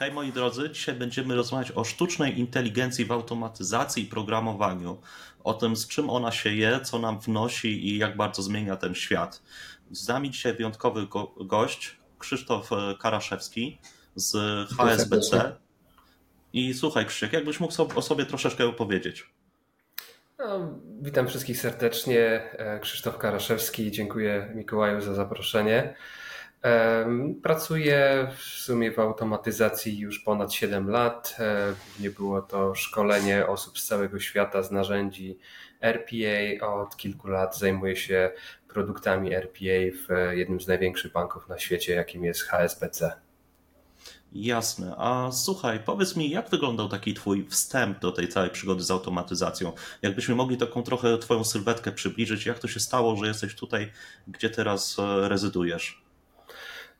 Hej moi drodzy, dzisiaj będziemy rozmawiać o sztucznej inteligencji w automatyzacji i programowaniu, o tym z czym ona się je, co nam wnosi i jak bardzo zmienia ten świat. Z nami dzisiaj wyjątkowy go gość, Krzysztof e, Karaszewski z HSBC. I słuchaj Krzysiek, jakbyś mógł o sobie troszeczkę opowiedzieć? No, witam wszystkich serdecznie. E, Krzysztof Karaszewski, dziękuję Mikołaju za zaproszenie. Pracuję w sumie w automatyzacji już ponad 7 lat. E, nie było to szkolenie osób z całego świata z narzędzi RPA. Od kilku lat zajmuję się produktami RPA w jednym z największych banków na świecie, jakim jest HSBC. Jasne. A słuchaj, powiedz mi, jak wyglądał taki Twój wstęp do tej całej przygody z automatyzacją? Jakbyśmy mogli taką trochę Twoją sylwetkę przybliżyć, jak to się stało, że jesteś tutaj, gdzie teraz e, rezydujesz?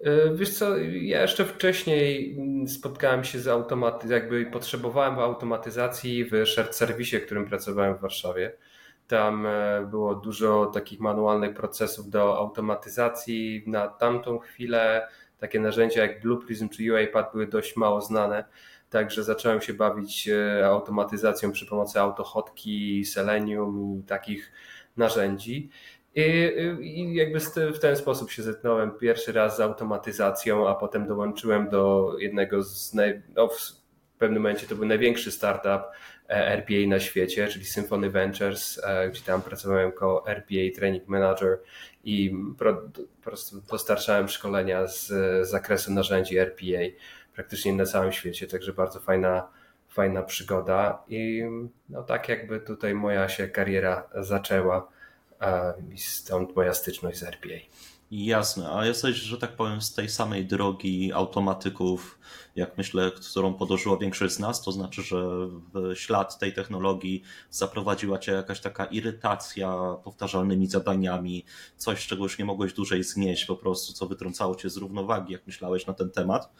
E, wiesz co, ja jeszcze wcześniej mm, spotkałem się z automatyzacją, jakby potrzebowałem automatyzacji w shared serwisie, w którym pracowałem w Warszawie. Tam e, było dużo takich manualnych procesów do automatyzacji. Na tamtą chwilę takie narzędzia jak Blue Prism czy UiPath były dość mało znane. Także zacząłem się bawić e, automatyzacją przy pomocy AutoHotki, Selenium i takich narzędzi. I, I, jakby w ten sposób się zetknąłem pierwszy raz z automatyzacją, a potem dołączyłem do jednego z. Naj, no w pewnym momencie to był największy startup e, RPA na świecie, czyli Symphony Ventures, e, gdzie tam pracowałem jako RPA Training Manager i po prostu dostarczałem szkolenia z zakresu narzędzi RPA praktycznie na całym świecie, także bardzo fajna, fajna przygoda i no tak jakby tutaj moja się kariera zaczęła i stąd moja styczność z RPA. Jasne, a jesteś, że tak powiem, z tej samej drogi automatyków, jak myślę, którą podążyła większość z nas, to znaczy, że w ślad tej technologii zaprowadziła cię jakaś taka irytacja powtarzalnymi zadaniami, coś, czego już nie mogłeś dłużej znieść, po prostu, co wytrącało cię z równowagi, jak myślałeś na ten temat?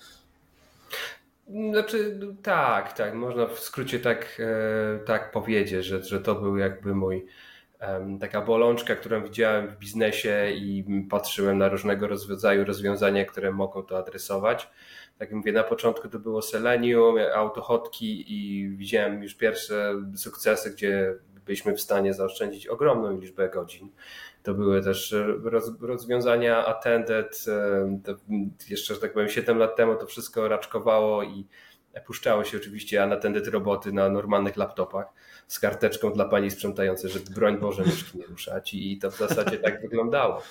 Znaczy, tak, tak, można w skrócie tak, e, tak powiedzieć, że, że to był jakby mój taka bolączka, którą widziałem w biznesie i patrzyłem na różnego rodzaju rozwiązania, które mogą to adresować. Tak jak mówię, na początku to było Selenium, autohotki i widziałem już pierwsze sukcesy, gdzie byliśmy w stanie zaoszczędzić ogromną liczbę godzin. To były też rozwiązania attended, jeszcze, że tak powiem, 7 lat temu to wszystko raczkowało i puszczało się oczywiście unattended roboty na normalnych laptopach z karteczką dla pani sprzątającej, żeby broń Boże myszki nie ruszać i to w zasadzie tak wyglądało.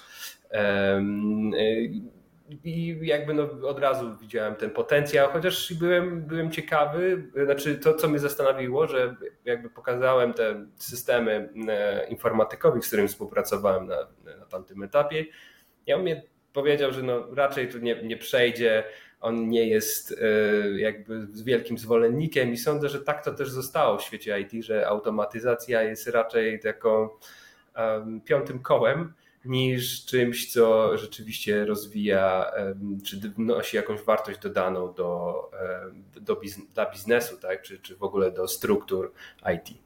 I jakby no od razu widziałem ten potencjał, chociaż byłem, byłem ciekawy, znaczy to, co mnie zastanowiło, że jakby pokazałem te systemy e, informatykowi, z którym współpracowałem na, na tamtym etapie, ja on mnie powiedział, że no raczej tu nie, nie przejdzie, on nie jest e, jakby wielkim zwolennikiem i sądzę, że tak to też zostało w świecie IT, że automatyzacja jest raczej taką piątym kołem niż czymś, co rzeczywiście rozwija czy wnosi jakąś wartość dodaną do, do dla biznesu, tak? czy, czy w ogóle do struktur IT.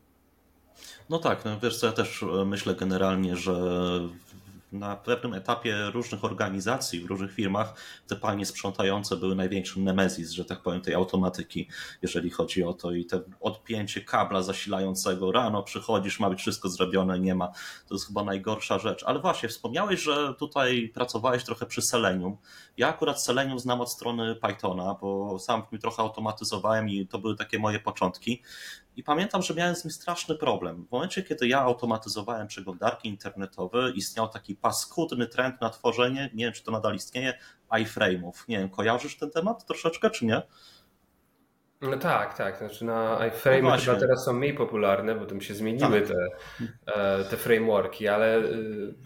No tak, no wiesz co, ja też e, myślę generalnie, że na pewnym etapie różnych organizacji, w różnych firmach te panie sprzątające były największym nemezis, że tak powiem, tej automatyki, jeżeli chodzi o to i te odpięcie kabla zasilającego, rano przychodzisz, ma być wszystko zrobione, nie ma. To jest chyba najgorsza rzecz. Ale właśnie, wspomniałeś, że tutaj pracowałeś trochę przy Selenium. Ja akurat Selenium znam od strony Pythona, bo sam w nim trochę automatyzowałem i to były takie moje początki. I pamiętam, że miałem z nim straszny problem. W momencie, kiedy ja automatyzowałem przeglądarki internetowe, istniał taki paskudny trend na tworzenie, nie wiem czy to nadal istnieje, iframe'ów. Nie wiem, kojarzysz ten temat troszeczkę, czy nie? No tak, tak. Znaczy na iframe no chyba teraz są mniej popularne, bo tam się zmieniły tak. te, e, te frameworki, ale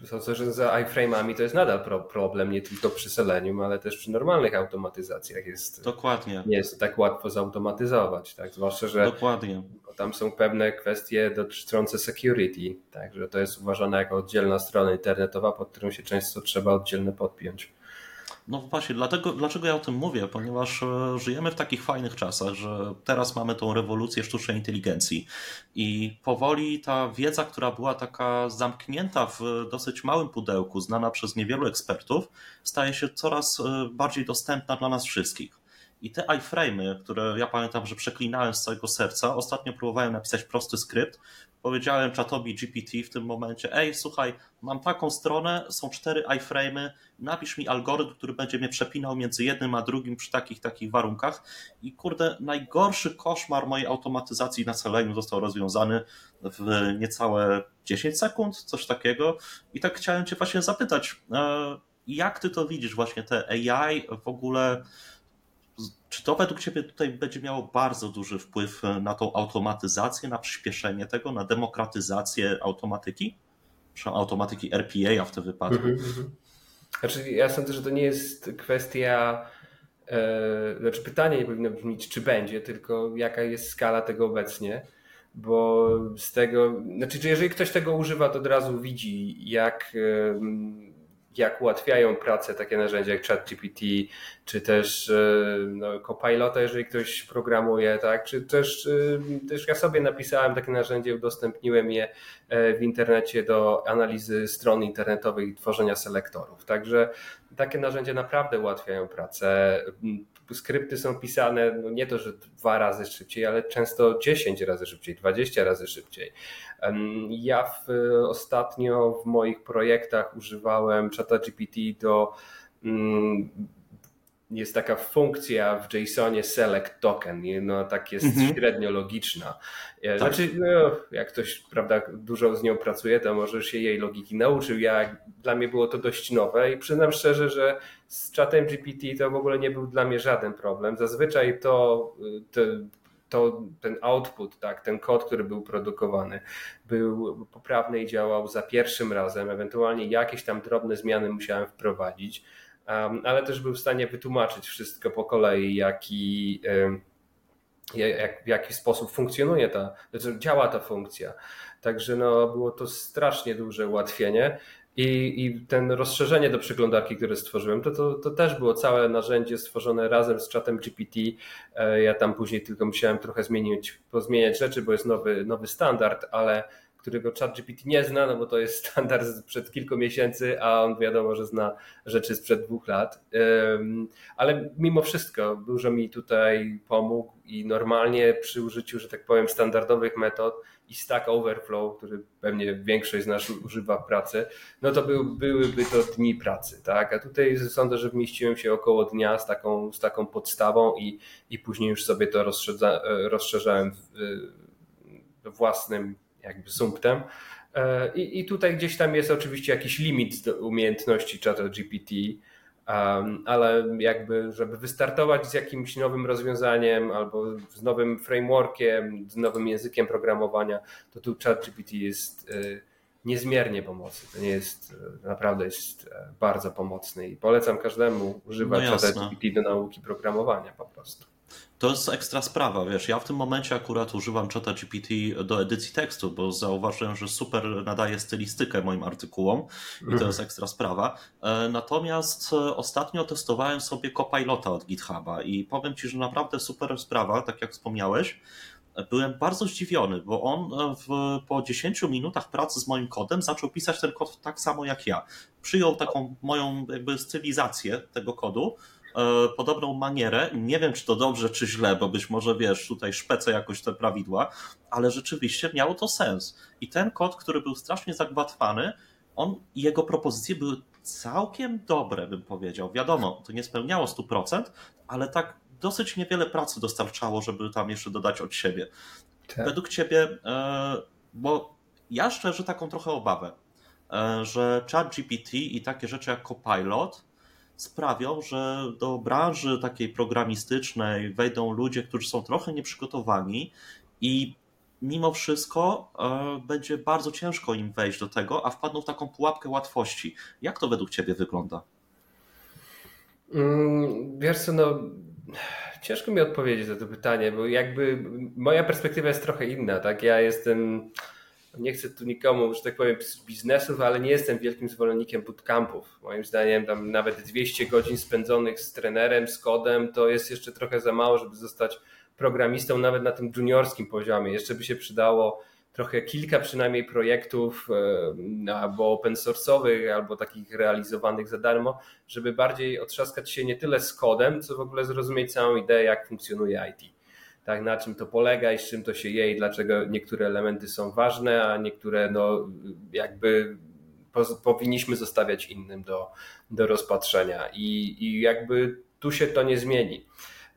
sądzę, że za iframe'ami to jest nadal problem, nie tylko przy Selenium, ale też przy normalnych automatyzacjach jest. Dokładnie. Nie jest tak łatwo zautomatyzować, tak? Zwłaszcza, że Dokładnie. tam są pewne kwestie dotyczące security, tak? Że to jest uważane jako oddzielna strona internetowa, pod którą się często trzeba oddzielnie podpiąć. No właśnie, dlatego, dlaczego ja o tym mówię? Ponieważ e, żyjemy w takich fajnych czasach, że teraz mamy tą rewolucję sztucznej inteligencji i powoli ta wiedza, która była taka zamknięta w dosyć małym pudełku, znana przez niewielu ekspertów, staje się coraz e, bardziej dostępna dla nas wszystkich. I te iframe'y, które ja pamiętam, że przeklinałem z całego serca, ostatnio próbowałem napisać prosty skrypt. Powiedziałem czatowi GPT w tym momencie: Ej, słuchaj, mam taką stronę, są cztery iframe'y, napisz mi algorytm, który będzie mnie przepinał między jednym a drugim przy takich, takich warunkach. I kurde, najgorszy koszmar mojej automatyzacji na Selenium został rozwiązany w niecałe 10 sekund, coś takiego. I tak chciałem Cię właśnie zapytać, e, jak Ty to widzisz, właśnie te AI w ogóle czy to według Ciebie tutaj będzie miało bardzo duży wpływ na tą automatyzację, na przyspieszenie tego, na demokratyzację automatyki? Automatyki RPA w tym wypadku. Mm -hmm. Znaczy, ja sądzę, że to nie jest kwestia, e, znaczy pytanie nie powinno brzmieć, czy będzie, tylko jaka jest skala tego obecnie, bo z tego, znaczy, jeżeli ktoś tego używa, to od razu widzi, jak. Jak ułatwiają pracę takie narzędzia jak ChatGPT, czy też e, no, Copilota, jeżeli ktoś programuje, tak, czy też, e, też ja sobie napisałem takie narzędzie, udostępniłem je e, w internecie do analizy stron internetowych i tworzenia selektorów. Także takie narzędzia naprawdę ułatwiają pracę. Skrypty są pisane no nie to, że dwa razy szybciej, ale często 10 razy szybciej, 20 razy szybciej. Ja w, ostatnio w moich projektach używałem ChatGPT do mm, jest taka funkcja w JSONie select token, no tak jest mhm. średnio logiczna. E, tak. Znaczy, no, jak ktoś prawda, dużo z nią pracuje, to może się jej logiki nauczył. Ja, dla mnie było to dość nowe i przyznam szczerze, że z czatem GPT to w ogóle nie był dla mnie żaden problem. Zazwyczaj to, to to ten output, tak, ten kod, który był produkowany, był poprawny i działał za pierwszym razem, ewentualnie jakieś tam drobne zmiany musiałem wprowadzić, um, ale też był w stanie wytłumaczyć wszystko po kolei, jaki, jak, w jaki sposób funkcjonuje ta, znaczy działa ta funkcja. Także no, było to strasznie duże ułatwienie. I, I ten rozszerzenie do przeglądarki, które stworzyłem, to, to, to też było całe narzędzie stworzone razem z czatem GPT. E, ja tam później tylko musiałem trochę zmienić, pozmieniać rzeczy, bo jest nowy, nowy standard, ale którego chat GPT nie zna, no bo to jest standard sprzed kilku miesięcy, a on wiadomo, że zna rzeczy sprzed dwóch lat. Ale mimo wszystko dużo mi tutaj pomógł i normalnie przy użyciu, że tak powiem, standardowych metod i Stack Overflow, który pewnie większość z nas używa w pracy, no to był, byłyby to dni pracy, tak? A tutaj sądzę, że wmieściłem się około dnia z taką, z taką podstawą i, i później już sobie to rozszerza, rozszerzałem własnym jakby sumptem. E, I, I tutaj gdzieś tam jest oczywiście jakiś limit umiejętności czata GPT, ale jakby, żeby wystartować z jakimś nowym rozwiązaniem albo z nowym frameworkiem, z nowym językiem programowania, to tu ChatGPT jest e, niezmiernie pomocny. To nie jest, e, naprawdę jest bardzo pomocny i polecam każdemu używać no ChatGPT do nauki programowania po prostu. To jest ekstra sprawa, wiesz, ja w tym momencie akurat używam czata GPT do edycji tekstu, bo zauważyłem, że super nadaje stylistykę moim artykułom i to jest ekstra sprawa. E, natomiast e, ostatnio testowałem sobie Copilota od GitHuba i powiem Ci, że naprawdę super sprawa, tak jak wspomniałeś. Byłem bardzo zdziwiony, bo on e, w, po 10 minutach pracy z moim kodem zaczął pisać ten kod tak samo jak ja. Przyjął taką moją jakby stylizację tego kodu, podobną manierę. Nie wiem, czy to dobrze, czy źle, bo być może wiesz, tutaj szpecę jakoś te prawidła, ale rzeczywiście miało to sens. I ten kod, który był strasznie zagłatwany, on jego propozycje były całkiem dobre, bym powiedział. Wiadomo, to nie spełniało 100%, ale tak dosyć niewiele pracy dostarczało, żeby tam jeszcze dodać od siebie. Tak. Według ciebie, e, bo ja szczerze taką trochę obawę, e, że ChatGPT i takie rzeczy jak Copilot sprawią, że do branży takiej programistycznej wejdą ludzie, którzy są trochę nieprzygotowani i mimo wszystko e, będzie bardzo ciężko im wejść do tego, a wpadną w taką pułapkę łatwości. Jak to według Ciebie wygląda? Mm, wiesz co, no ciężko mi odpowiedzieć na to pytanie, bo jakby moja perspektywa jest trochę inna, tak? Ja jestem nie chcę tu nikomu, że tak powiem, biznesów, ale nie jestem wielkim zwolennikiem bootcampów. Moim zdaniem tam nawet 200 godzin spędzonych z trenerem, z kodem, to jest jeszcze trochę za mało, żeby zostać programistą nawet na tym juniorskim poziomie. Jeszcze by się przydało trochę kilka przynajmniej projektów albo open source'owych, albo takich realizowanych za darmo, żeby bardziej otrzaskać się nie tyle z kodem, co w ogóle zrozumieć całą ideę, jak funkcjonuje IT. Tak, na czym to polega i z czym to się je i dlaczego niektóre elementy są ważne, a niektóre no, jakby powinniśmy zostawiać innym do, do rozpatrzenia. I, I jakby tu się to nie zmieni.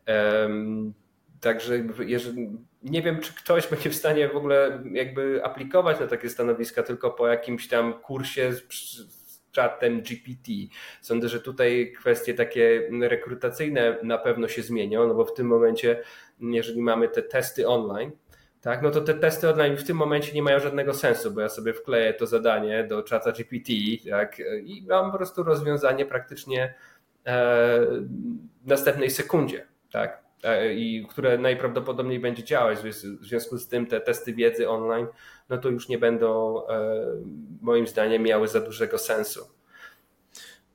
Um, także jeżeli, nie wiem, czy ktoś będzie w stanie w ogóle jakby aplikować na takie stanowiska tylko po jakimś tam kursie czatem GPT. Sądzę, że tutaj kwestie takie rekrutacyjne na pewno się zmienią, no bo w tym momencie, jeżeli mamy te testy online, tak, no to te testy online w tym momencie nie mają żadnego sensu, bo ja sobie wkleję to zadanie do czata GPT tak, i mam po prostu rozwiązanie praktycznie e, w następnej sekundzie. Tak, e, i które najprawdopodobniej będzie działać. W związku z tym te testy wiedzy online, no to już nie będą e, moim zdaniem miały za dużego sensu.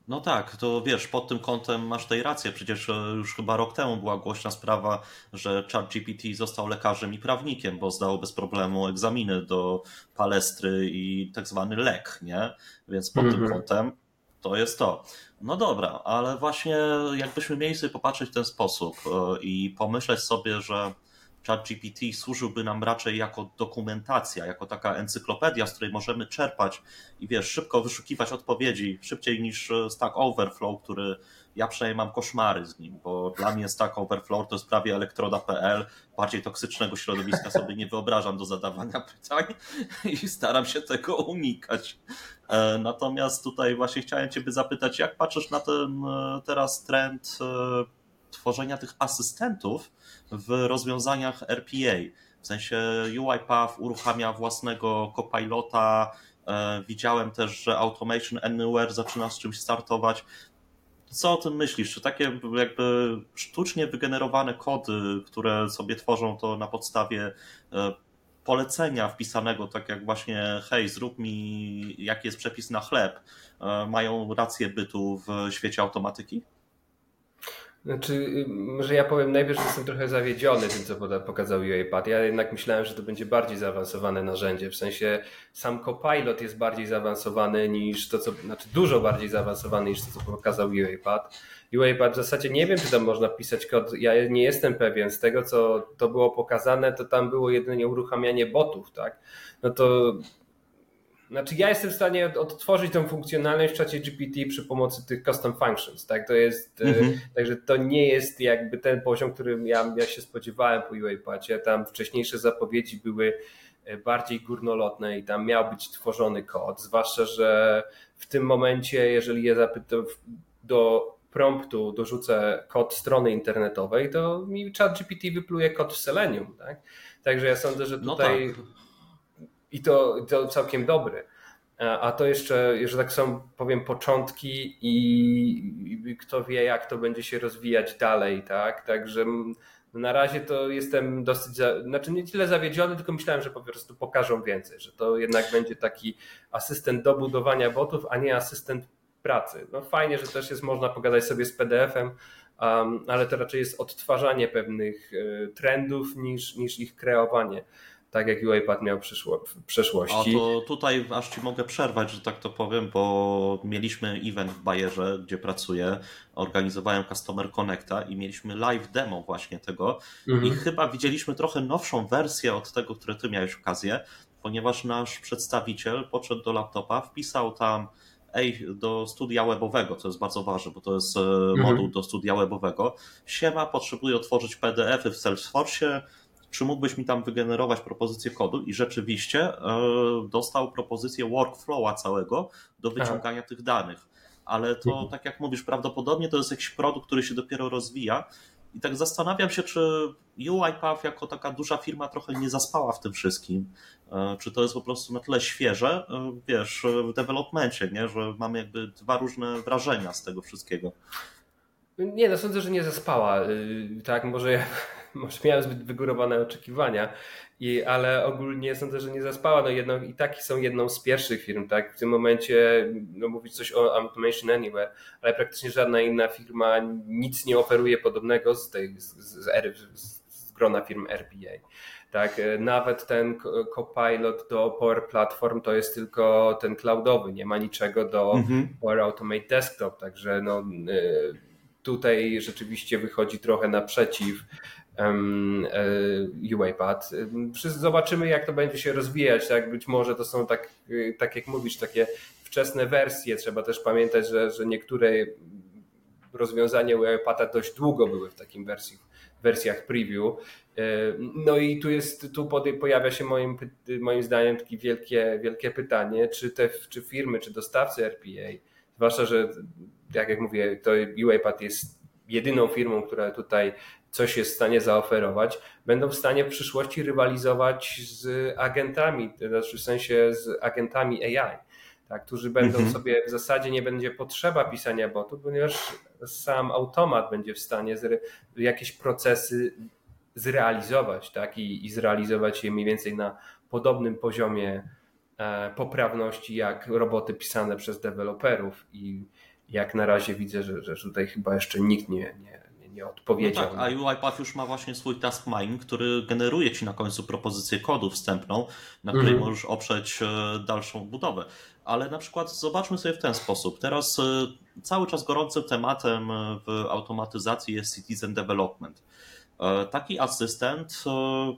No tak, to wiesz, pod tym kątem masz tej rację. Przecież e, już chyba rok temu była głośna sprawa, że ChatGPT został lekarzem i prawnikiem, bo zdał bez problemu egzaminy do palestry i tak zwany lek, nie? Więc pod mm -hmm. tym mhm. kątem to jest to. No dobra, ale właśnie jakbyśmy mieli sobie popatrzeć w ten sposób e, i pomyśleć sobie, że ChatGPT służyłby nam raczej jako dokumentacja, jako taka encyklopedia, z której możemy czerpać i wiesz, szybko wyszukiwać odpowiedzi, szybciej niż e, Stack Overflow, który ja przynajmniej mam koszmary z nim, bo dla mnie Stack Overflow to jest prawie elektroda.pl, bardziej toksycznego środowiska sobie nie wyobrażam do zadawania pytań i staram się tego unikać. E, natomiast tutaj właśnie chciałem Ciebie zapytać, jak patrzysz na ten e, teraz trend tworzenia tych asystentów w rozwiązaniach RPA. W sensie UiPath uruchamia własnego copilota. E, widziałem też, że Automation Anywhere zaczyna z czymś startować. Co o tym myślisz? Czy takie jakby sztucznie wygenerowane kody, które sobie tworzą to na podstawie e, polecenia wpisanego, tak jak właśnie hej, zrób mi jaki jest przepis na chleb, e, mają rację bytu w świecie automatyki? Znaczy, może ja powiem najpierw, że jestem trochę zawiedziony tym, co pokazał UiPath. Ja jednak myślałem, że to będzie bardziej zaawansowane narzędzie. W sensie sam Copilot jest bardziej zaawansowany niż to, co, znaczy dużo bardziej zaawansowany niż to, co pokazał UiPath. UiPath w zasadzie nie wiem, czy tam można pisać kod. Ja nie jestem pewien. Z tego, co to było pokazane, to tam było jedynie uruchamianie botów, tak? No to znaczy ja jestem w stanie odtworzyć tą funkcjonalność w czacie GPT przy pomocy tych custom functions, tak? To jest, e, mhm. także to nie jest jakby ten poziom, którym ja, ja się spodziewałem po UiPathie. Tam wcześniejsze zapowiedzi były e, bardziej górnolotne i tam miał być tworzony kod, zwłaszcza, że w tym momencie, jeżeli je zapytam do promptu dorzucę kod strony internetowej, to mi chat GPT wypluje kod w Selenium, tak? Także ja sądzę, że no tutaj... No tak i to, to całkiem dobry. A to jeszcze, że tak są, powiem, początki i kto wie, jak to będzie się rozwijać dalej, tak? Także na razie to jestem dosyć, za, znaczy nie tyle zawiedziony, tylko myślałem, że po prostu pokażą więcej, że to jednak będzie taki asystent do budowania botów, a nie asystent pracy. No fajnie, że też jest można pogadać sobie z PDF-em, um, ale to raczej jest odtwarzanie pewnych e, trendów niż, niż ich kreowanie tak jak UiPath miał w przeszłości. A to tutaj aż Ci mogę przerwać, że tak to powiem, bo mieliśmy event w Bayerze, gdzie pracuję, organizowałem Customer Connecta i mieliśmy live demo właśnie tego mhm. i chyba widzieliśmy trochę nowszą wersję od tego, które Ty miałeś okazję, ponieważ nasz przedstawiciel podszedł do laptopa, wpisał tam ej, do studia webowego, co jest bardzo ważne, bo to jest e, mhm. moduł do studia webowego. Siema, potrzebuję otworzyć PDF-y w Salesforce, czy mógłbyś mi tam wygenerować propozycję kodu i rzeczywiście e, dostał propozycję workflowa całego do wyciągania Aha. tych danych. Ale to, mhm. tak jak mówisz, prawdopodobnie to jest jakiś produkt, który się dopiero rozwija. I tak zastanawiam się, czy UiPath jako taka duża firma trochę nie zaspała w tym wszystkim. E, czy to jest po prostu na tyle świeże, e, wiesz, w developmencie, nie? że mamy jakby dwa różne wrażenia z tego wszystkiego. Nie, no sądzę, że nie zaspała. Tak, może może miałem zbyt wygórowane oczekiwania, i, ale ogólnie sądzę, że nie zaspała. No jedno, I tak są jedną z pierwszych firm. Tak? W tym momencie no, mówić coś o Automation Anywhere, ale praktycznie żadna inna firma nic nie oferuje podobnego z tej z, z ery z grona firm RPA. Tak, nawet ten Copilot do Power Platform to jest tylko ten cloudowy, nie ma niczego do mhm. Power Automate Desktop, także no, tutaj rzeczywiście wychodzi trochę naprzeciw UiPath. Zobaczymy, jak to będzie się rozwijać. Tak? Być może to są tak, tak jak mówisz, takie wczesne wersje. Trzeba też pamiętać, że, że niektóre rozwiązania UiPatha dość długo były w takim wersji, wersjach preview. No i tu jest, tu pojawia się moim, moim zdaniem takie wielkie, wielkie pytanie, czy te czy firmy, czy dostawcy RPA, zwłaszcza, że jak jak mówię, to UiPath jest jedyną firmą, która tutaj coś jest w stanie zaoferować, będą w stanie w przyszłości rywalizować z agentami, to znaczy w sensie z agentami AI, tak, którzy będą mhm. sobie w zasadzie nie będzie potrzeba pisania botów, ponieważ sam automat będzie w stanie jakieś procesy zrealizować tak, i, i zrealizować je mniej więcej na podobnym poziomie e, poprawności jak roboty pisane przez deweloperów i jak na razie widzę, że, że tutaj chyba jeszcze nikt nie, nie, nie odpowiedział. No tak, a UiPath już ma właśnie swój task mining, który generuje ci na końcu propozycję kodu wstępną, na której mhm. możesz oprzeć e, dalszą budowę. Ale na przykład zobaczmy sobie w ten sposób. Teraz e, cały czas gorącym tematem e, w automatyzacji jest citizen development. Taki asystent,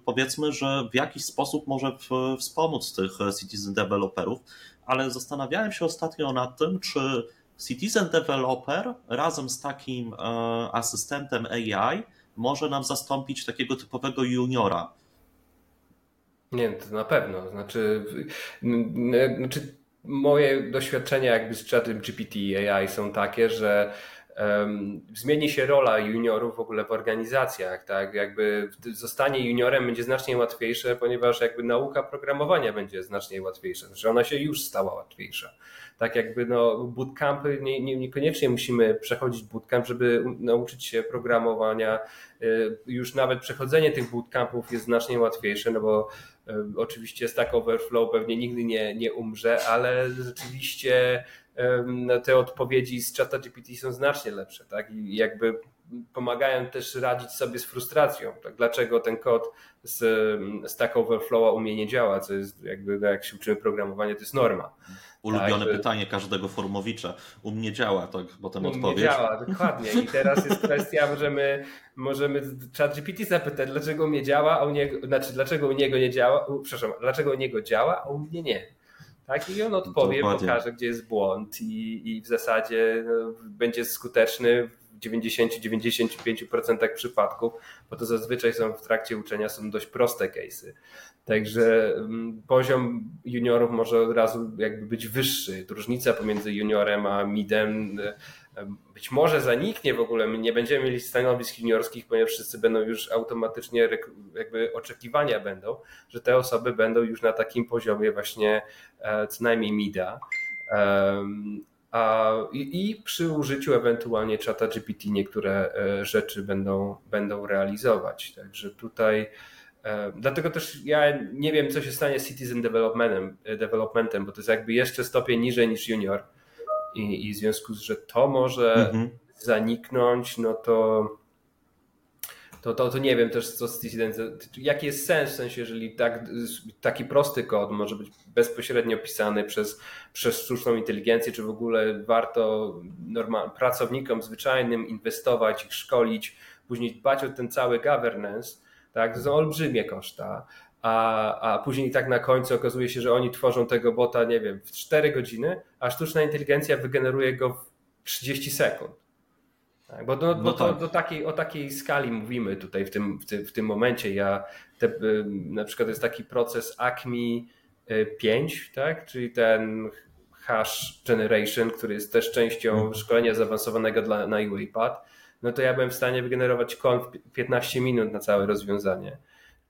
powiedzmy, że w jakiś sposób może wspomóc tych citizen developerów, ale zastanawiałem się ostatnio nad tym, czy Citizen Developer razem z takim e, asystentem AI może nam zastąpić takiego typowego juniora. Nie, to na pewno. Znaczy, znaczy moje doświadczenia jakby z chatem GPT AI są takie, że zmieni się rola juniorów w ogóle w organizacjach, tak? Jakby zostanie juniorem będzie znacznie łatwiejsze, ponieważ jakby nauka programowania będzie znacznie łatwiejsza, znaczy ona się już stała łatwiejsza tak jakby no, bootcampy, nie, nie, niekoniecznie musimy przechodzić bootcamp, żeby nauczyć się programowania. Y, już nawet przechodzenie tych bootcampów jest znacznie łatwiejsze, no bo y, oczywiście Stack Overflow pewnie nigdy nie, nie umrze, ale rzeczywiście te odpowiedzi z czata GPT są znacznie lepsze, tak? I jakby pomagają też radzić sobie z frustracją. Tak? Dlaczego ten kod z Stack Overflowa u mnie nie działa, co jest jakby, no, jak się uczymy programowania, to jest norma. Ulubione tak, pytanie każdego formowicza. U mnie działa, tak potem u odpowiedź. U mnie działa, dokładnie. I teraz jest kwestia, możemy, możemy chat GPT zapytać, dlaczego u mnie działa, a u niego, znaczy dlaczego u niego nie działa, przepraszam, dlaczego u niego działa, a u mnie nie. Tak? I on odpowie, Dokładnie. pokaże, gdzie jest błąd i, i w zasadzie no, będzie skuteczny 90-95% przypadków, bo to zazwyczaj są w trakcie uczenia są dość proste case'y. Także mm, poziom juniorów może od razu jakby być wyższy. Różnica pomiędzy juniorem a midem być może zaniknie w ogóle. My nie będziemy mieli stanowisk juniorskich, ponieważ wszyscy będą już automatycznie, jakby oczekiwania będą, że te osoby będą już na takim poziomie właśnie e, co najmniej mida. A, i, I przy użyciu ewentualnie czata GPT niektóre e, rzeczy będą, będą realizować. Także tutaj e, Dlatego też ja nie wiem, co się stanie z citizen developmentem, developmentem bo to jest jakby jeszcze stopień niżej niż junior. I, i w związku z, że to może mhm. zaniknąć, no to to, to, to nie wiem też, co z jaki jest sens, w sensie, jeżeli tak, taki prosty kod może być bezpośrednio pisany przez, przez sztuczną inteligencję, czy w ogóle warto normal, pracownikom zwyczajnym inwestować, ich szkolić, później dbać o ten cały governance, tak, to są olbrzymie koszta, a, a później tak na końcu okazuje się, że oni tworzą tego bota, nie wiem, w 4 godziny, a sztuczna inteligencja wygeneruje go w 30 sekund. Tak, bo, do, no bo tak. do takiej, o takiej skali mówimy tutaj w tym, w tym, w tym momencie. Ja te, na przykład jest taki proces ACME 5, tak? czyli ten hash generation, który jest też częścią mhm. szkolenia zaawansowanego dla, na UiPath, no to ja byłem w stanie wygenerować konf 15 minut na całe rozwiązanie.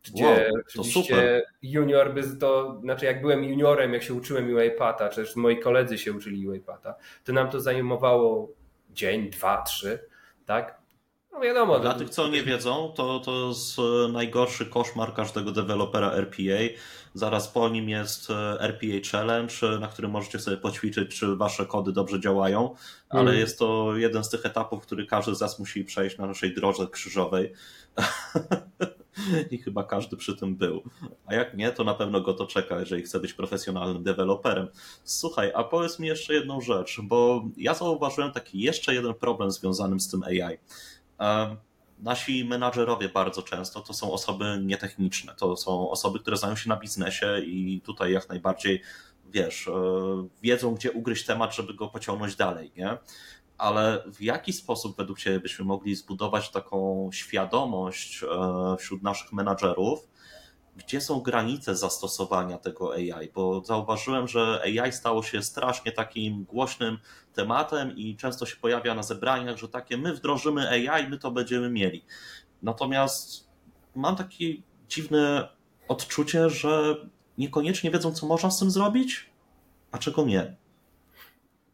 Gdzie wow, oczywiście junior by to, znaczy jak byłem juniorem, jak się uczyłem UiPatha, czy też moi koledzy się uczyli UiPatha, to nam to zajmowało dzień, dwa, trzy, tak? No wiadomo. Dla tych, co nie wiedzą, to, to jest najgorszy koszmar każdego dewelopera RPA. Zaraz po nim jest e, RPA Challenge, e, na którym możecie sobie poćwiczyć, czy wasze kody dobrze działają, ale mm. jest to jeden z tych etapów, który każdy z nas musi przejść na naszej drodze krzyżowej. i chyba każdy przy tym był. A jak nie, to na pewno go to czeka, jeżeli chce być profesjonalnym deweloperem. Słuchaj, a powiedz mi jeszcze jedną rzecz, bo ja zauważyłem taki jeszcze jeden problem związany z tym AI. Nasi menadżerowie bardzo często to są osoby nietechniczne, to są osoby, które znają się na biznesie i tutaj jak najbardziej wiesz, e, wiedzą, gdzie ugryźć temat, żeby go pociągnąć dalej, nie? Ale w jaki sposób według Ciebie byśmy mogli zbudować taką świadomość e, wśród naszych menadżerów, gdzie są granice zastosowania tego AI? Bo zauważyłem, że AI stało się strasznie takim głośnym tematem i często się pojawia na zebraniach, że takie my wdrożymy AI, my to będziemy mieli. Natomiast mam takie dziwne odczucie, że niekoniecznie wiedzą, co można z tym zrobić, a czego nie.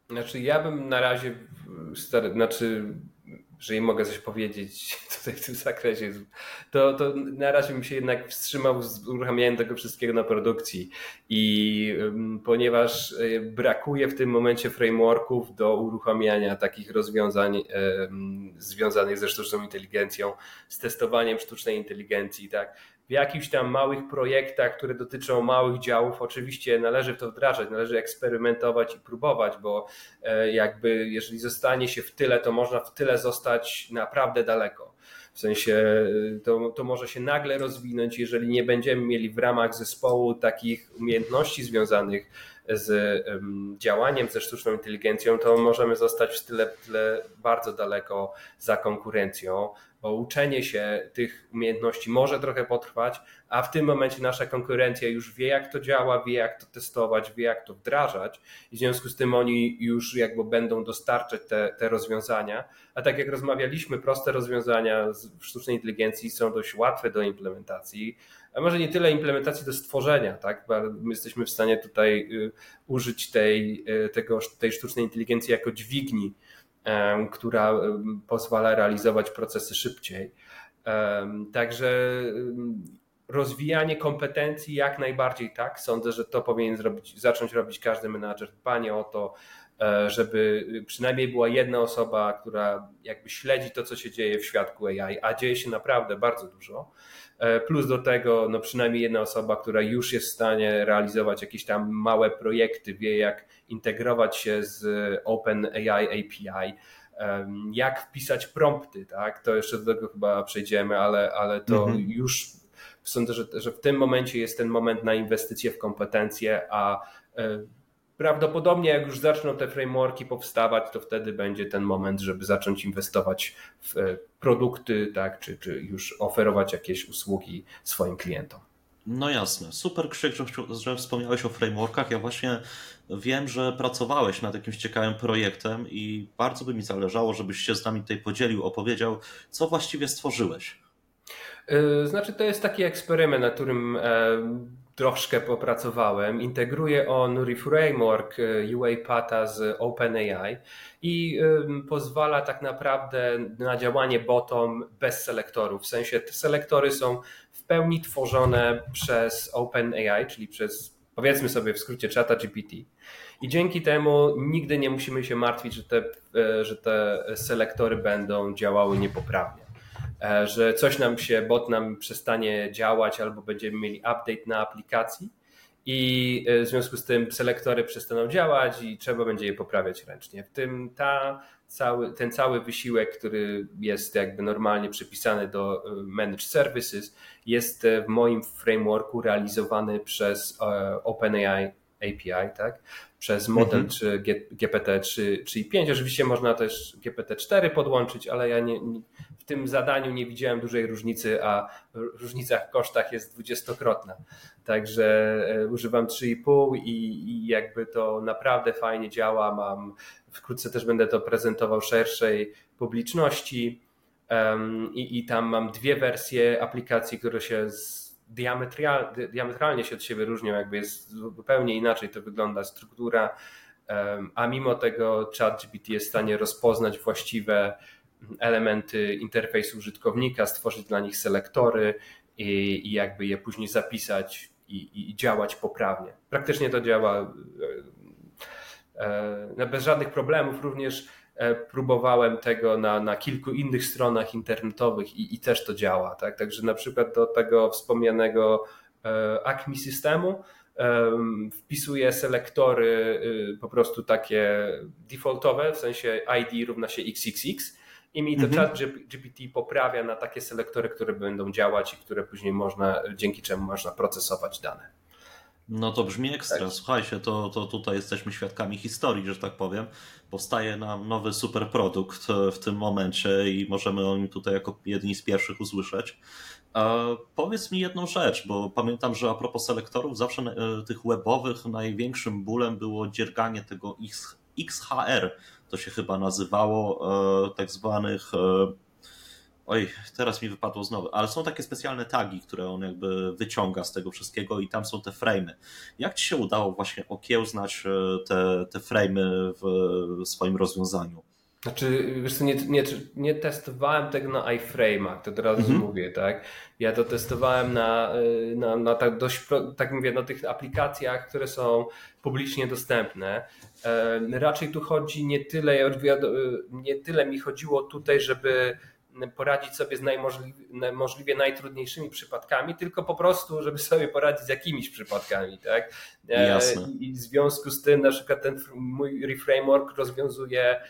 Znaczy, ja bym na razie, stary, znaczy, jeżeli mogę coś powiedzieć tutaj w tym zakresie, to, to na razie bym się jednak wstrzymał z uruchamianiem tego wszystkiego na produkcji. I ponieważ e, brakuje w tym momencie frameworków do uruchamiania takich rozwiązań związanych ze sztuczną inteligencją, z testowaniem sztucznej inteligencji, tak w jakichś tam małych projektach, które dotyczą małych działów, oczywiście należy w to wdrażać, należy eksperymentować i próbować, bo e, jakby jeżeli zostanie się w tyle, to można w tyle zostać naprawdę daleko. W sensie e, to, to może się nagle rozwinąć, jeżeli nie będziemy mieli w ramach zespołu takich umiejętności związanych z działaniem ze sztuczną inteligencją, to możemy zostać w tyle, tyle bardzo daleko za konkurencją bo uczenie się tych umiejętności może trochę potrwać, a w tym momencie nasza konkurencja już wie, jak to działa, wie, jak to testować, wie, jak to wdrażać, i w związku z tym oni już jakby będą dostarczać te, te rozwiązania. A tak jak rozmawialiśmy, proste rozwiązania w sztucznej inteligencji są dość łatwe do implementacji, a może nie tyle implementacji do stworzenia, tak? Bo my jesteśmy w stanie tutaj y, użyć tej, y, tego, tej sztucznej inteligencji jako dźwigni która pozwala realizować procesy szybciej. Także rozwijanie kompetencji jak najbardziej tak. Sądzę, że to powinien zrobić, zacząć robić każdy menadżer. Dbanie o to, e, żeby przynajmniej była jedna osoba, która jakby śledzi to, co się dzieje w świadku AI, a dzieje się naprawdę bardzo dużo. E, plus do tego no przynajmniej jedna osoba, która już jest w stanie realizować jakieś tam małe projekty, wie jak integrować się z OpenAI API, jak wpisać prompty, tak? To jeszcze do tego chyba przejdziemy, ale, ale to mhm. już sądzę, że, że w tym momencie jest ten moment na inwestycje w kompetencje, a e, prawdopodobnie jak już zaczną te frameworki powstawać, to wtedy będzie ten moment, żeby zacząć inwestować w e, produkty, tak, czy, czy już oferować jakieś usługi swoim klientom. No jasne. Super Krzyk, że, że wspomniałeś o frameworkach. Ja właśnie wiem, że pracowałeś nad jakimś ciekawym projektem i bardzo by mi zależało, żebyś się z nami tutaj podzielił, opowiedział, co właściwie stworzyłeś. E, znaczy, to jest taki eksperyment, na którym troszkę popracowałem. Integruje on Nuri Framework e, UiPatha z OpenAI i pozwala tak naprawdę na działanie bottom bez selektorów. W sensie te selektory są w pełni tworzone przez OpenAI, czyli przez powiedzmy sobie w skrócie czata GPT. I dzięki temu nigdy nie musimy się martwić, że te, e, że te selektory będą działały niepoprawnie. E, że coś nam się, bot nam przestanie działać albo będziemy mieli update na aplikacji i e, w związku z tym selektory przestaną działać i trzeba będzie je poprawiać ręcznie. W tym ta, cały, ten cały wysiłek, który jest jakby normalnie przypisany do e, Managed Services, jest w moim frameworku realizowany przez OpenAI API, tak? Przez model mhm. czy GPT 3, i 5. Oczywiście można też GPT 4 podłączyć, ale ja nie, nie, w tym zadaniu nie widziałem dużej różnicy, a różnica w kosztach jest dwudziestokrotna. Także e, używam 3,5 i, i jakby to naprawdę fajnie działa. Mam wkrótce też będę to prezentował szerszej publiczności. Um, i, I tam mam dwie wersje aplikacji, które się z, diametralnie się od siebie różnią, jakby jest zupełnie inaczej to wygląda struktura, a mimo tego ChatGPT jest w stanie rozpoznać właściwe elementy interfejsu użytkownika, stworzyć dla nich selektory i, i jakby je później zapisać i, i, działać poprawnie. Praktycznie to działa e, e, bez żadnych problemów. Również próbowałem tego na, na kilku innych stronach internetowych i, i też to działa. Tak? Także na przykład do tego wspomnianego Acme systemu wpisuję selektory y, po prostu takie defaultowe, w sensie ID równa się XXX i mi to mhm. chat GPT poprawia na takie selektory, które będą działać i które później można, dzięki czemu można procesować dane. No to brzmi ekstra. Tak. Słuchajcie, to, to tutaj jesteśmy świadkami historii, że tak powiem. Powstaje nam nowy superprodukt w tym momencie i możemy o nim tutaj jako jedni z pierwszych usłyszeć. E, powiedz mi jedną rzecz, bo pamiętam, że a propos selektorów, zawsze e, tych webowych największym bólem było dzierganie tego XHR, to się chyba nazywało, e, tak zwanych. Oj, teraz mi wypadło znowu, ale są takie specjalne tagi, które on jakby wyciąga z tego wszystkiego i tam są te frame'y. Jak ci się udało właśnie okiełznać te, te frame'y w swoim rozwiązaniu? Znaczy, wiesz nie, nie, nie testowałem tego na iFrame'ach, to teraz mhm. mówię, tak? Ja to testowałem na, y, na, na tak dość, tak mówię, na tych aplikacjach, które są publicznie dostępne. E, raczej tu chodzi nie tyle, nie tyle mi chodziło tutaj, żeby poradzić sobie z najmożliwie najtrudniejszymi przypadkami, tylko po prostu, żeby sobie poradzić z jakimiś przypadkami, tak? E, Jasne. I w związku z tym na przykład ten mój reframework rozwiązuje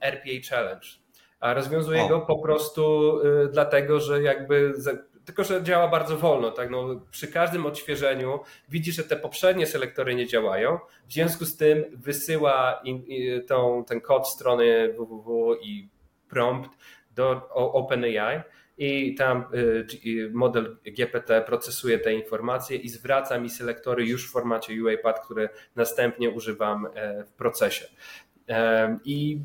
RPA Challenge, a rozwiązuje o. go po prostu y, dlatego, że jakby tylko że działa bardzo wolno. Tak? No, przy każdym odświeżeniu widzi, że te poprzednie selektory nie działają. W związku z tym wysyła in, in, tą, ten kod strony www i prompt do OpenAI i tam y, model GPT procesuje te informacje i zwraca mi selektory już w formacie UiPath, które następnie używam e, w procesie. E, I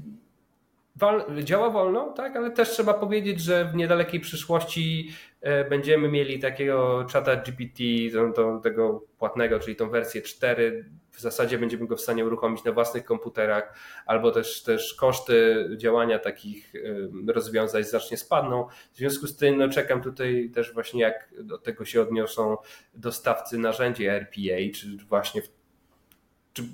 działa wolno, tak, ale też trzeba powiedzieć, że w niedalekiej przyszłości e, będziemy mieli takiego czata GPT, tego płatnego, czyli tą wersję 4. W zasadzie będziemy go w stanie uruchomić na własnych komputerach, albo też, też koszty działania takich rozwiązań znacznie spadną. W związku z tym no, czekam tutaj też właśnie, jak do tego się odniosą dostawcy narzędzi RPA, czy właśnie w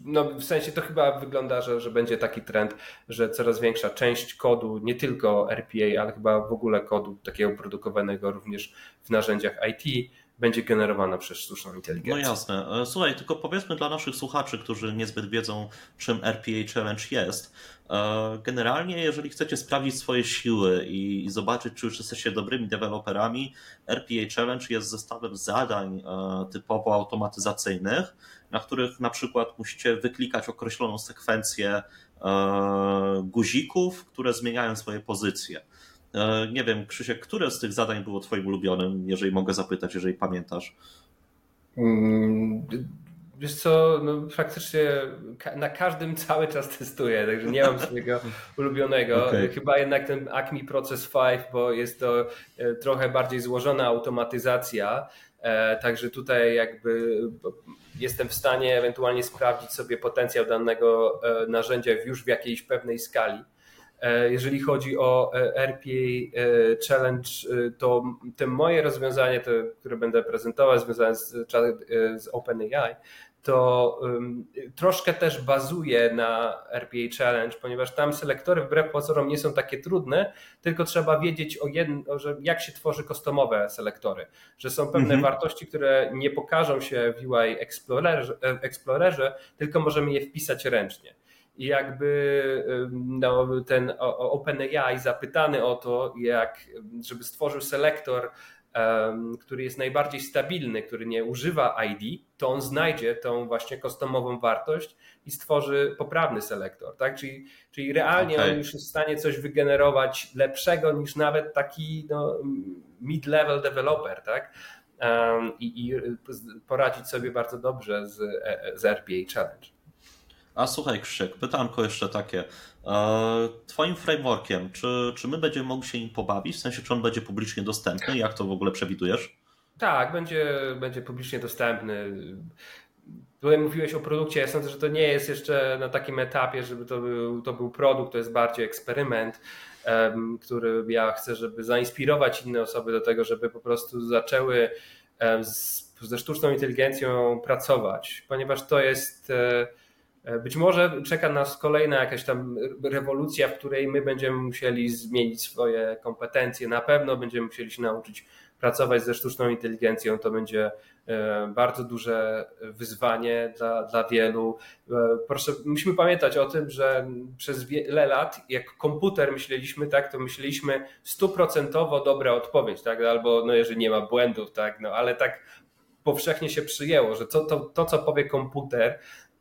no w sensie to chyba wygląda, że, że będzie taki trend, że coraz większa część kodu, nie tylko RPA, ale chyba w ogóle kodu takiego produkowanego również w narzędziach IT, będzie generowana przez sztuczną inteligencję. No jasne. E, słuchaj, tylko powiedzmy dla naszych słuchaczy, którzy niezbyt wiedzą, czym RPA Challenge jest. E, generalnie, jeżeli chcecie sprawdzić swoje siły i zobaczyć, czy już jesteście dobrymi deweloperami, RPA Challenge jest zestawem zadań e, typowo automatyzacyjnych, na których na przykład musicie wyklikać określoną sekwencję guzików, które zmieniają swoje pozycje. E, nie wiem, Krzysiek, które z tych zadań było Twoim ulubionym, jeżeli mogę zapytać, jeżeli pamiętasz? Mm, wiesz co, no faktycznie na każdym cały czas testuję, także nie mam swojego ulubionego. Okay. Chyba jednak ten Acme Process 5, bo jest to e, trochę bardziej złożona automatyzacja, e, także tutaj jakby jestem w stanie ewentualnie sprawdzić sobie potencjał danego narzędzia już w jakiejś pewnej skali. E, jeżeli chodzi o e, RPA e, Challenge, to te moje rozwiązanie, te, które będę prezentować, związane z, z OpenAI, to um, troszkę też bazuje na RPA Challenge, ponieważ tam selektory wbrew pozorom nie są takie trudne, tylko trzeba wiedzieć o jedno, że jak się tworzy customowe selektory, że są pewne mhm. wartości, które nie pokażą się w UI Explorerze, Explorerze, tylko możemy je wpisać ręcznie. I jakby no, ten OpenAI zapytany o to, jak, żeby stworzył selektor, który jest najbardziej stabilny, który nie używa ID, to on znajdzie tą właśnie customową wartość i stworzy poprawny selektor. Tak? Czyli, czyli realnie okay. on już jest w stanie coś wygenerować lepszego niż nawet taki no, mid-level developer. Tak? Um, i, I poradzić sobie bardzo dobrze z, e, z RPA Challenge. A słuchaj Krzysiek, pytanko jeszcze takie. E, twoim frameworkiem, czy, czy my będziemy mogli się nim pobawić? W sensie, czy on będzie publicznie dostępny? Jak to w ogóle przewidujesz? Tak, będzie, będzie publicznie dostępny. Tutaj mówiłeś o produkcie, ja sądzę, że to nie jest jeszcze na takim etapie, żeby to był, to był produkt, to jest bardziej eksperyment, um, który ja chcę, żeby zainspirować inne osoby do tego, żeby po prostu zaczęły um, z, ze sztuczną inteligencją pracować, ponieważ to jest... Um, Być może czeka nas kolejna jakaś tam rewolucja, w której my będziemy musieli zmienić swoje kompetencje. Na pewno będziemy musieli się nauczyć pracować ze sztuczną inteligencją. To będzie e, bardzo duże wyzwanie dla, dla wielu. E, proszę, musimy pamiętać o tym, że przez wiele lat, jak komputer myśleliśmy, tak, to myśleliśmy stuprocentowo dobra odpowiedź, tak, albo no, jeżeli nie ma błędów, tak, no, ale tak powszechnie się przyjęło, że to, to, to co powie komputer,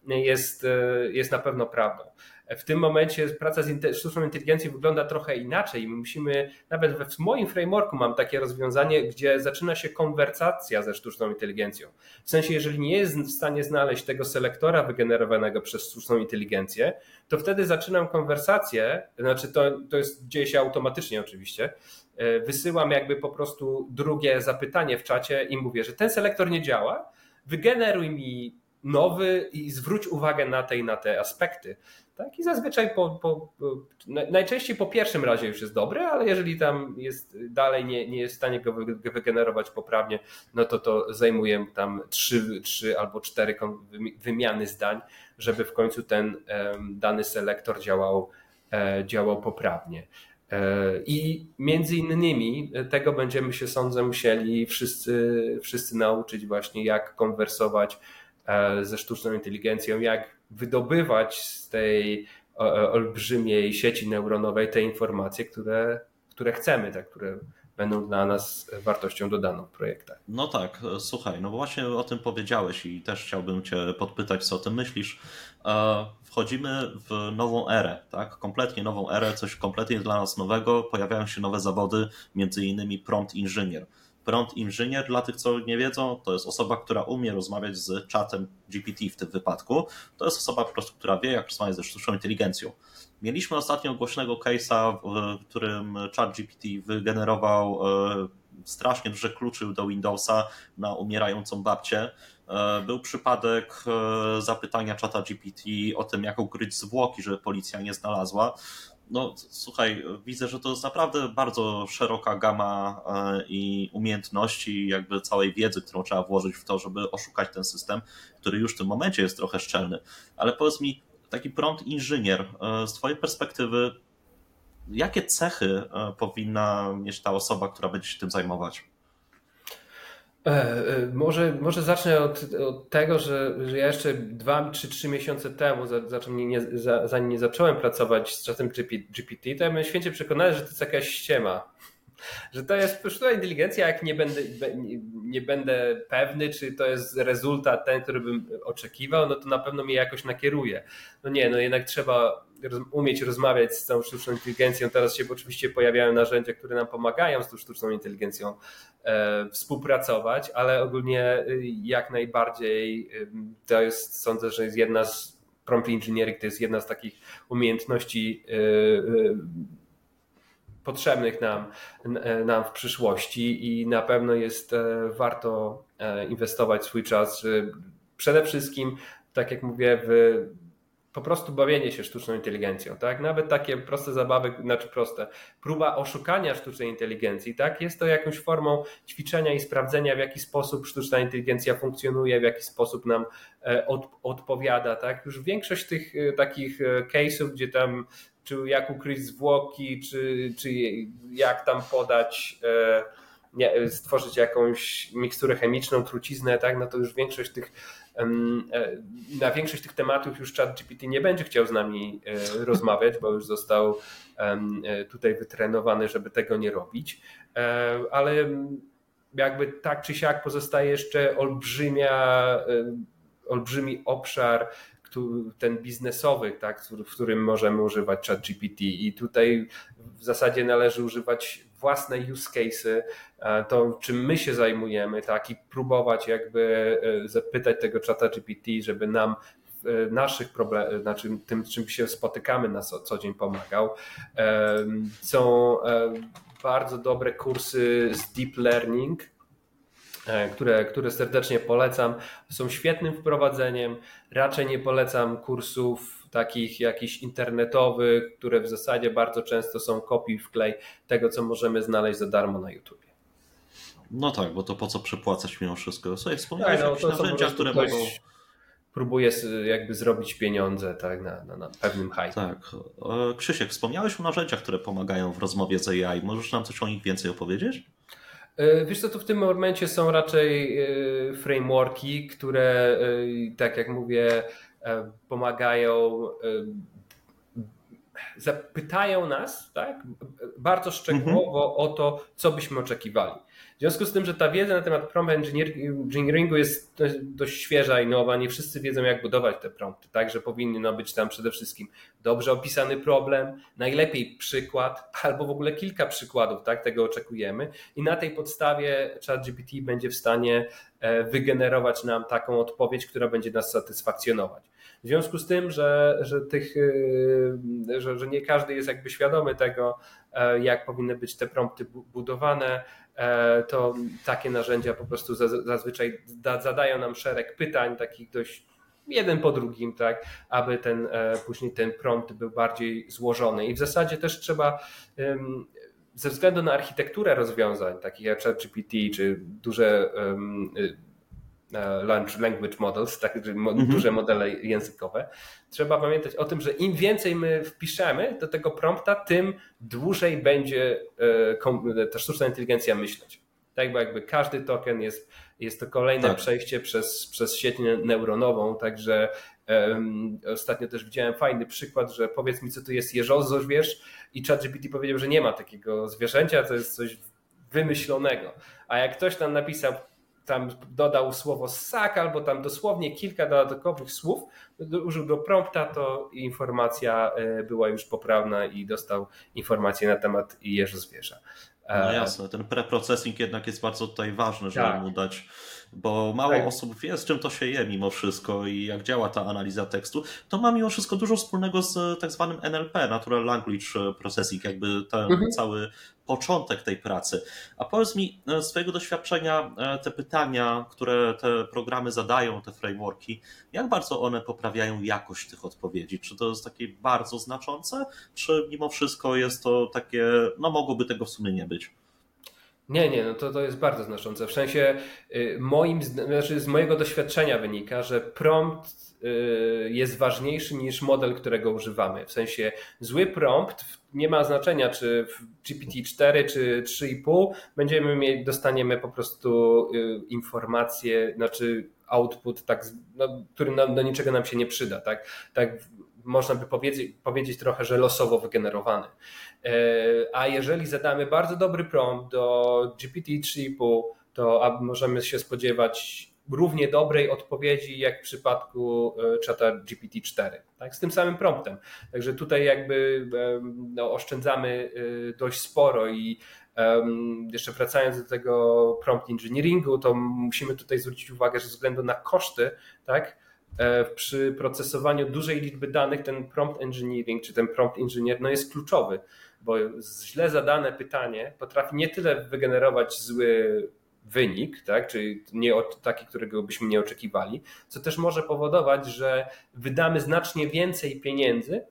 jest, e, jest na pewno prawdą. W tym momencie praca z sztuczną inteligencją wygląda trochę inaczej. My musimy, nawet w moim frameworku mam takie rozwiązanie, gdzie zaczyna się konwersacja ze sztuczną inteligencją. W sensie, jeżeli nie jest w stanie znaleźć tego selektora wygenerowanego przez sztuczną inteligencję, to wtedy zaczynam konwersację, znaczy to, to jest, dzieje się automatycznie oczywiście, e, wysyłam jakby po prostu drugie zapytanie w czacie i mówię, że ten selektor nie działa, wygeneruj mi nowy i zwróć uwagę na te i na te aspekty. Tak? I zazwyczaj po, po, najczęściej po pierwszym razie już jest dobry, ale jeżeli tam jest dalej nie, nie jest w stanie go wygenerować poprawnie, no to to zajmuje tam trzy, trzy albo cztery wymiany zdań, żeby w końcu ten dany selektor działał, e, działał poprawnie. E, I między innymi tego będziemy się sądzę musieli wszyscy, wszyscy nauczyć właśnie jak konwersować E, ze sztuczną inteligencją, jak wydobywać z tej olbrzymiej sieci neuronowej te informacje, które, które chcemy, te, które będą dla nas wartością dodaną w projektach. No tak, e, słuchaj, no właśnie o tym powiedziałeś i też chciałbym Cię podpytać, co o tym myślisz. E, wchodzimy w nową erę, tak? Kompletnie nową erę, coś kompletnie dla nas nowego. Pojawiają się nowe zawody, między innymi prompt inżynier. Prompt inżynier, dla tych, co nie wiedzą, to jest osoba, która umie rozmawiać z czatem GPT w tym wypadku. To jest osoba po prostu, która wie, jak rozmawiać ze sztuczną inteligencją. Mieliśmy ostatnio głośnego case'a, w którym chat GPT wygenerował e, strasznie duże kluczy do Windowsa na umierającą babcię. E, był przypadek e, zapytania czata GPT o tym, jak ukryć zwłoki, żeby policja nie znalazła no słuchaj, widzę, że to jest naprawdę bardzo szeroka gama e, i umiejętności, jakby całej wiedzy, którą trzeba włożyć w to, żeby oszukać ten system, który już w tym momencie jest trochę szczelny. Ale powiedz mi, taki prompt inżynier, e, z Twojej perspektywy, jakie cechy e, powinna mieć ta osoba, która będzie się tym zajmować? E, e, może, może zacznę od, od tego, że, że ja jeszcze dwa czy trzy miesiące temu, zanim nie, zanim nie zacząłem pracować z czatem GPT, to ja byłem święcie przekonany, że to jest jakaś ściema. Że to jest sztuczna inteligencja, jak nie będę, nie, będę pewny, czy to jest rezultat ten, który bym oczekiwał, no to na pewno mnie jakoś nakieruje. No nie, no jednak trzeba umieć rozmawiać z tą sztuczną inteligencją. Teraz się oczywiście pojawiają narzędzia, które nam pomagają z tą sztuczną inteligencją e, współpracować, ale ogólnie y, jak najbardziej y, to jest, sądzę, że jest jedna z prompt engineering to jest jedna z takich umiejętności potrzebnych nam, nam w przyszłości i na pewno jest e, warto e, inwestować swój czas przede wszystkim, tak jak mówię, w po prostu bawienie się sztuczną inteligencją, tak? Nawet takie proste zabawy, znaczy proste, próba oszukania sztucznej inteligencji, tak? Jest to jakąś formą ćwiczenia i sprawdzenia, w jaki sposób sztuczna inteligencja funkcjonuje, w jaki sposób nam e, od, odpowiada, tak? Już większość tych e, takich e, case'ów, gdzie tam czy jak ukryć zwłoki, czy, czy jak tam podać stworzyć jakąś miksturę chemiczną, truciznę, tak, no to już większość tych E, na większość tych tematów już ChatGPT nie będzie chciał z nami e, rozmawiać, bo już został e, tutaj wytrenowany, żeby tego nie robić. Ale jakby tak czy siak pozostaje jeszcze olbrzymia, olbrzymi obszar ten biznesowy, tak, w którym możemy używać ChatGPT i tutaj w zasadzie należy używać własne use cases, e, to czym my się zajmujemy, tak, i próbować jakby e, zapytać tego czata GPT, żeby nam w naszych problemach, znaczy tym, czym się spotykamy na co, dzień pomagał. Są e, bardzo dobre kursy z deep learning, które, które serdecznie polecam. Są świetnym wprowadzeniem. Raczej nie polecam kursów takich jakichś internetowych, które w zasadzie bardzo często są kopii wklej tego, co możemy znaleźć za darmo na YouTube. No tak, bo to po co przepłacać mimo wszystko? Słuchaj, wspomniałeś tak, no, o narzędziach, które ktoś... mogą próbuje jakby zrobić pieniądze tak, na, na, na pewnym hype. Tak. Krzysiek, wspomniałeś o narzędziach, które pomagają w rozmowie z AI. Możesz nam coś o nich więcej opowiedzieć? Wiesz co, to w tym momencie są raczej frameworki, które tak jak mówię pomagają zapytają nas tak, bardzo szczegółowo mhm. o to, co byśmy oczekiwali. W związku z tym, że ta wiedza na temat prompt engineeringu jest dość świeża i nowa, nie wszyscy wiedzą, jak budować te prompty, także powinny no, być tam przede wszystkim dobrze opisany problem, najlepiej przykład, albo w ogóle kilka przykładów, tak, tego oczekujemy. I na tej podstawie ChatGPT będzie w stanie e, wygenerować nam taką odpowiedź, która będzie nas satysfakcjonować. W związku z tym, że, że, tych, y, że, że nie każdy jest jakby świadomy tego, e, jak powinny być te prompty budowane, e, to takie narzędzia po prostu zazwyczaj zadają nam szereg pytań, takich dość jeden po drugim, tak, aby ten e, później ten prompt był bardziej złożony. I w zasadzie też trzeba ze względu na architekturę rozwiązań, takich jak ChatGPT czy duże Language Models, tak, mhm. duże modele językowe. Trzeba pamiętać o tym, że im więcej my wpiszemy do tego prompta, tym dłużej będzie e, ta sztuczna inteligencja myśleć. Tak, bo jakby każdy token jest, jest to kolejne tak. przejście przez, przez sieć neuronową, także um, ostatnio też widziałem fajny przykład, że powiedz mi, co to jest jeżozorwierz i ChatGPT powiedział, że nie ma takiego zwierzęcia, to jest coś wymyślonego. A jak ktoś tam napisał tam dodał słowo ssak albo tam dosłownie kilka dodatkowych słów, użył do prompta, to informacja e, była już poprawna i dostał informację na temat jeża zwierza. No jasne, ten preprocessing jednak jest bardzo tutaj ważny, żeby tak. mu dać bo mało tak. osób wie, z czym to się je mimo wszystko i jak działa ta analiza tekstu, to ma mimo wszystko dużo wspólnego z tak zwanym NLP, Natural Language Processing, jakby ten mhm. cały początek tej pracy. A powiedz mi, e, z doświadczenia, e, te pytania, które te programy zadają, te frameworki, jak bardzo one poprawiają jakość tych odpowiedzi? Czy to jest takie bardzo znaczące, czy mimo wszystko jest to takie, no mogłoby tego w sumie nie być? Nie, nie, no to, to jest bardzo znaczące. W sensie y, moim, znaczy z mojego doświadczenia wynika, że prompt y, jest ważniejszy niż model, którego używamy. W sensie zły prompt nie ma znaczenia, czy w GPT-4 czy 3,5 będziemy mieć, dostaniemy po prostu y, informacje, znaczy output, tak, no, który nam, do niczego nam się nie przyda. Tak, tak można by powiedzieć, powiedzieć trochę, że losowo wygenerowany. E, a jeżeli zadamy bardzo dobry prompt do GPT 3,5, to możemy się spodziewać równie dobrej odpowiedzi jak w przypadku e, czata GPT-4, tak? z tym samym promptem. Także tutaj jakby no, oszczędzamy e, dość sporo i jeszcze wracając do tego prompt engineeringu, to musimy tutaj zwrócić uwagę, że ze względu na koszty, tak, E, przy procesowaniu dużej liczby danych ten prompt engineering czy ten prompt engineer no jest kluczowy, bo źle zadane pytanie potrafi nie tyle wygenerować zły wynik, tak, czyli nie taki, którego byśmy nie oczekiwali, co też może powodować, że wydamy znacznie więcej pieniędzy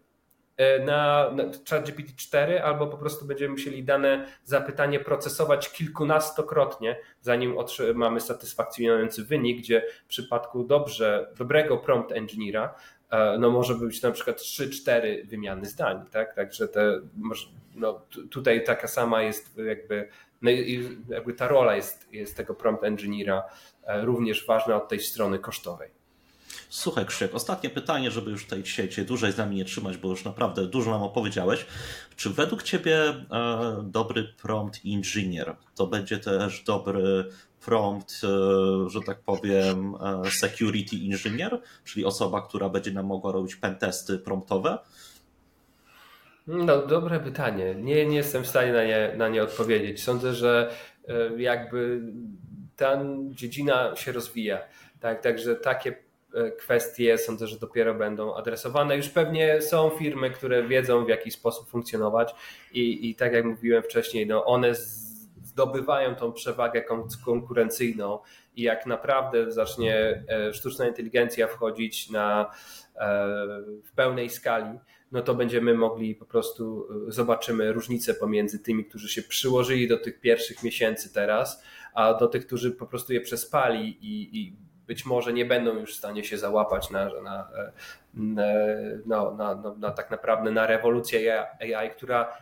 E, na, na ChatGPT 4 albo po prostu będziemy musieli dane zapytanie procesować kilkunastokrotnie, zanim otrzymamy satysfakcjonujący wynik, gdzie w przypadku dobrze, dobrego prompt engineera no może być na przykład 3-4 wymiany zdań, tak? Także te, no, tutaj taka sama jest jakby, no jakby ta rola jest, jest tego prompt engineera e, również ważna od tej strony kosztowej. Słuchaj Krzyk, ostatnie pytanie, żeby już tutaj dzisiaj Cię dłużej z nami nie trzymać, bo już naprawdę dużo nam opowiedziałeś. Czy według Ciebie e, dobry prompt engineer to będzie też dobry prompt, e, że tak powiem, e, security engineer, czyli osoba, która będzie nam mogła robić pentesty promptowe? No, dobre pytanie. Nie, nie jestem w stanie na nie, na nie odpowiedzieć. Sądzę, że jakby ta dziedzina się rozwija. Tak, także takie E, kwestie sądzę, że dopiero będą adresowane. Już pewnie są firmy, które wiedzą w jaki sposób funkcjonować i, i tak jak mówiłem wcześniej, no one zdobywają tą przewagę konkurencyjną i jak naprawdę zacznie e, sztuczna inteligencja wchodzić na, e, w pełnej skali, no to będziemy mogli po prostu zobaczymy różnicę pomiędzy tymi, którzy się przyłożyli do tych pierwszych miesięcy teraz, a do tych, którzy po prostu je przespali i, i być może nie będą już w stanie się załapać na, na, na, no, na, na, na tak naprawdę na rewolucję AI, która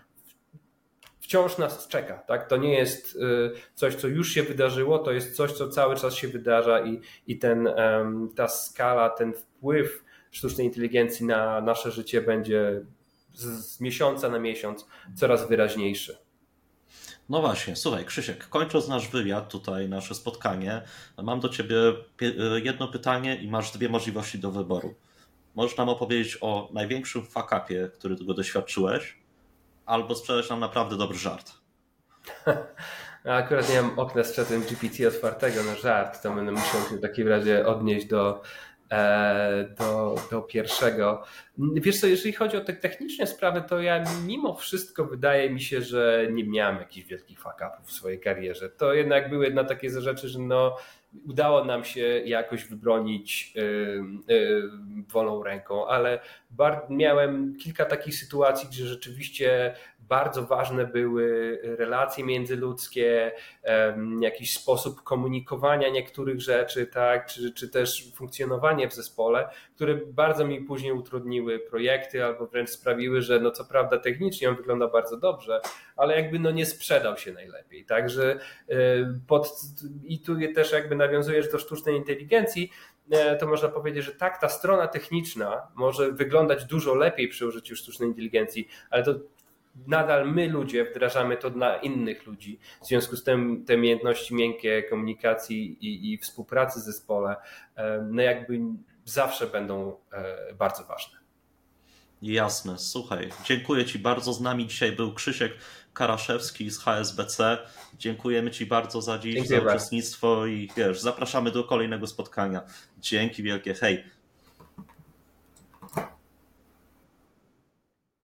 wciąż nas czeka. Tak? To nie jest y, coś, co już się wydarzyło, to jest coś, co cały czas się wydarza i, i ten, ta skala, ten wpływ sztucznej inteligencji na nasze życie będzie z, z miesiąca na miesiąc coraz wyraźniejszy. No właśnie, słuchaj, Krzysiek, kończąc nasz wywiad, tutaj nasze spotkanie, mam do ciebie jedno pytanie i masz dwie możliwości do wyboru. Możesz nam opowiedzieć o największym fakapie, który tego doświadczyłeś, albo sprzedać nam naprawdę dobry żart. Akurat nie mam okna z czatem GPT otwartego na żart, to będę musiał się w takim razie odnieść do E, do, do pierwszego. Wiesz co, jeżeli chodzi o te techniczne sprawy, to ja mimo wszystko wydaje mi się, że nie miałem jakichś wielkich fuck-upów w swojej karierze. To jednak były jedna takie rzeczy, że no, udało nam się jakoś wybronić yy, yy, wolną ręką, ale miałem kilka takich sytuacji, gdzie rzeczywiście bardzo ważne były relacje międzyludzkie, jakiś sposób komunikowania niektórych rzeczy, tak, czy, czy też funkcjonowanie w zespole, które bardzo mi później utrudniły projekty albo wręcz sprawiły, że no co prawda technicznie on wygląda bardzo dobrze, ale jakby no nie sprzedał się najlepiej. Także pod, i tu też jakby nawiązujesz do sztucznej inteligencji, e, to można powiedzieć, że tak, ta strona techniczna może wyglądać dużo lepiej przy użyciu sztucznej inteligencji, ale to nadal my ludzie wdrażamy to dla innych ludzi. W związku z tym te umiejętności miękkie komunikacji i, i współpracy w zespole, e, no jakby zawsze będą e, bardzo ważne. Jasne, słuchaj, dziękuję Ci bardzo. Z nami dzisiaj był Krzysiek Karaszewski z HSBC. Dziękujemy Ci bardzo za dziś, dziękuję za uczestnictwo i wiesz, zapraszamy do kolejnego spotkania. Dzięki wielkie, hej.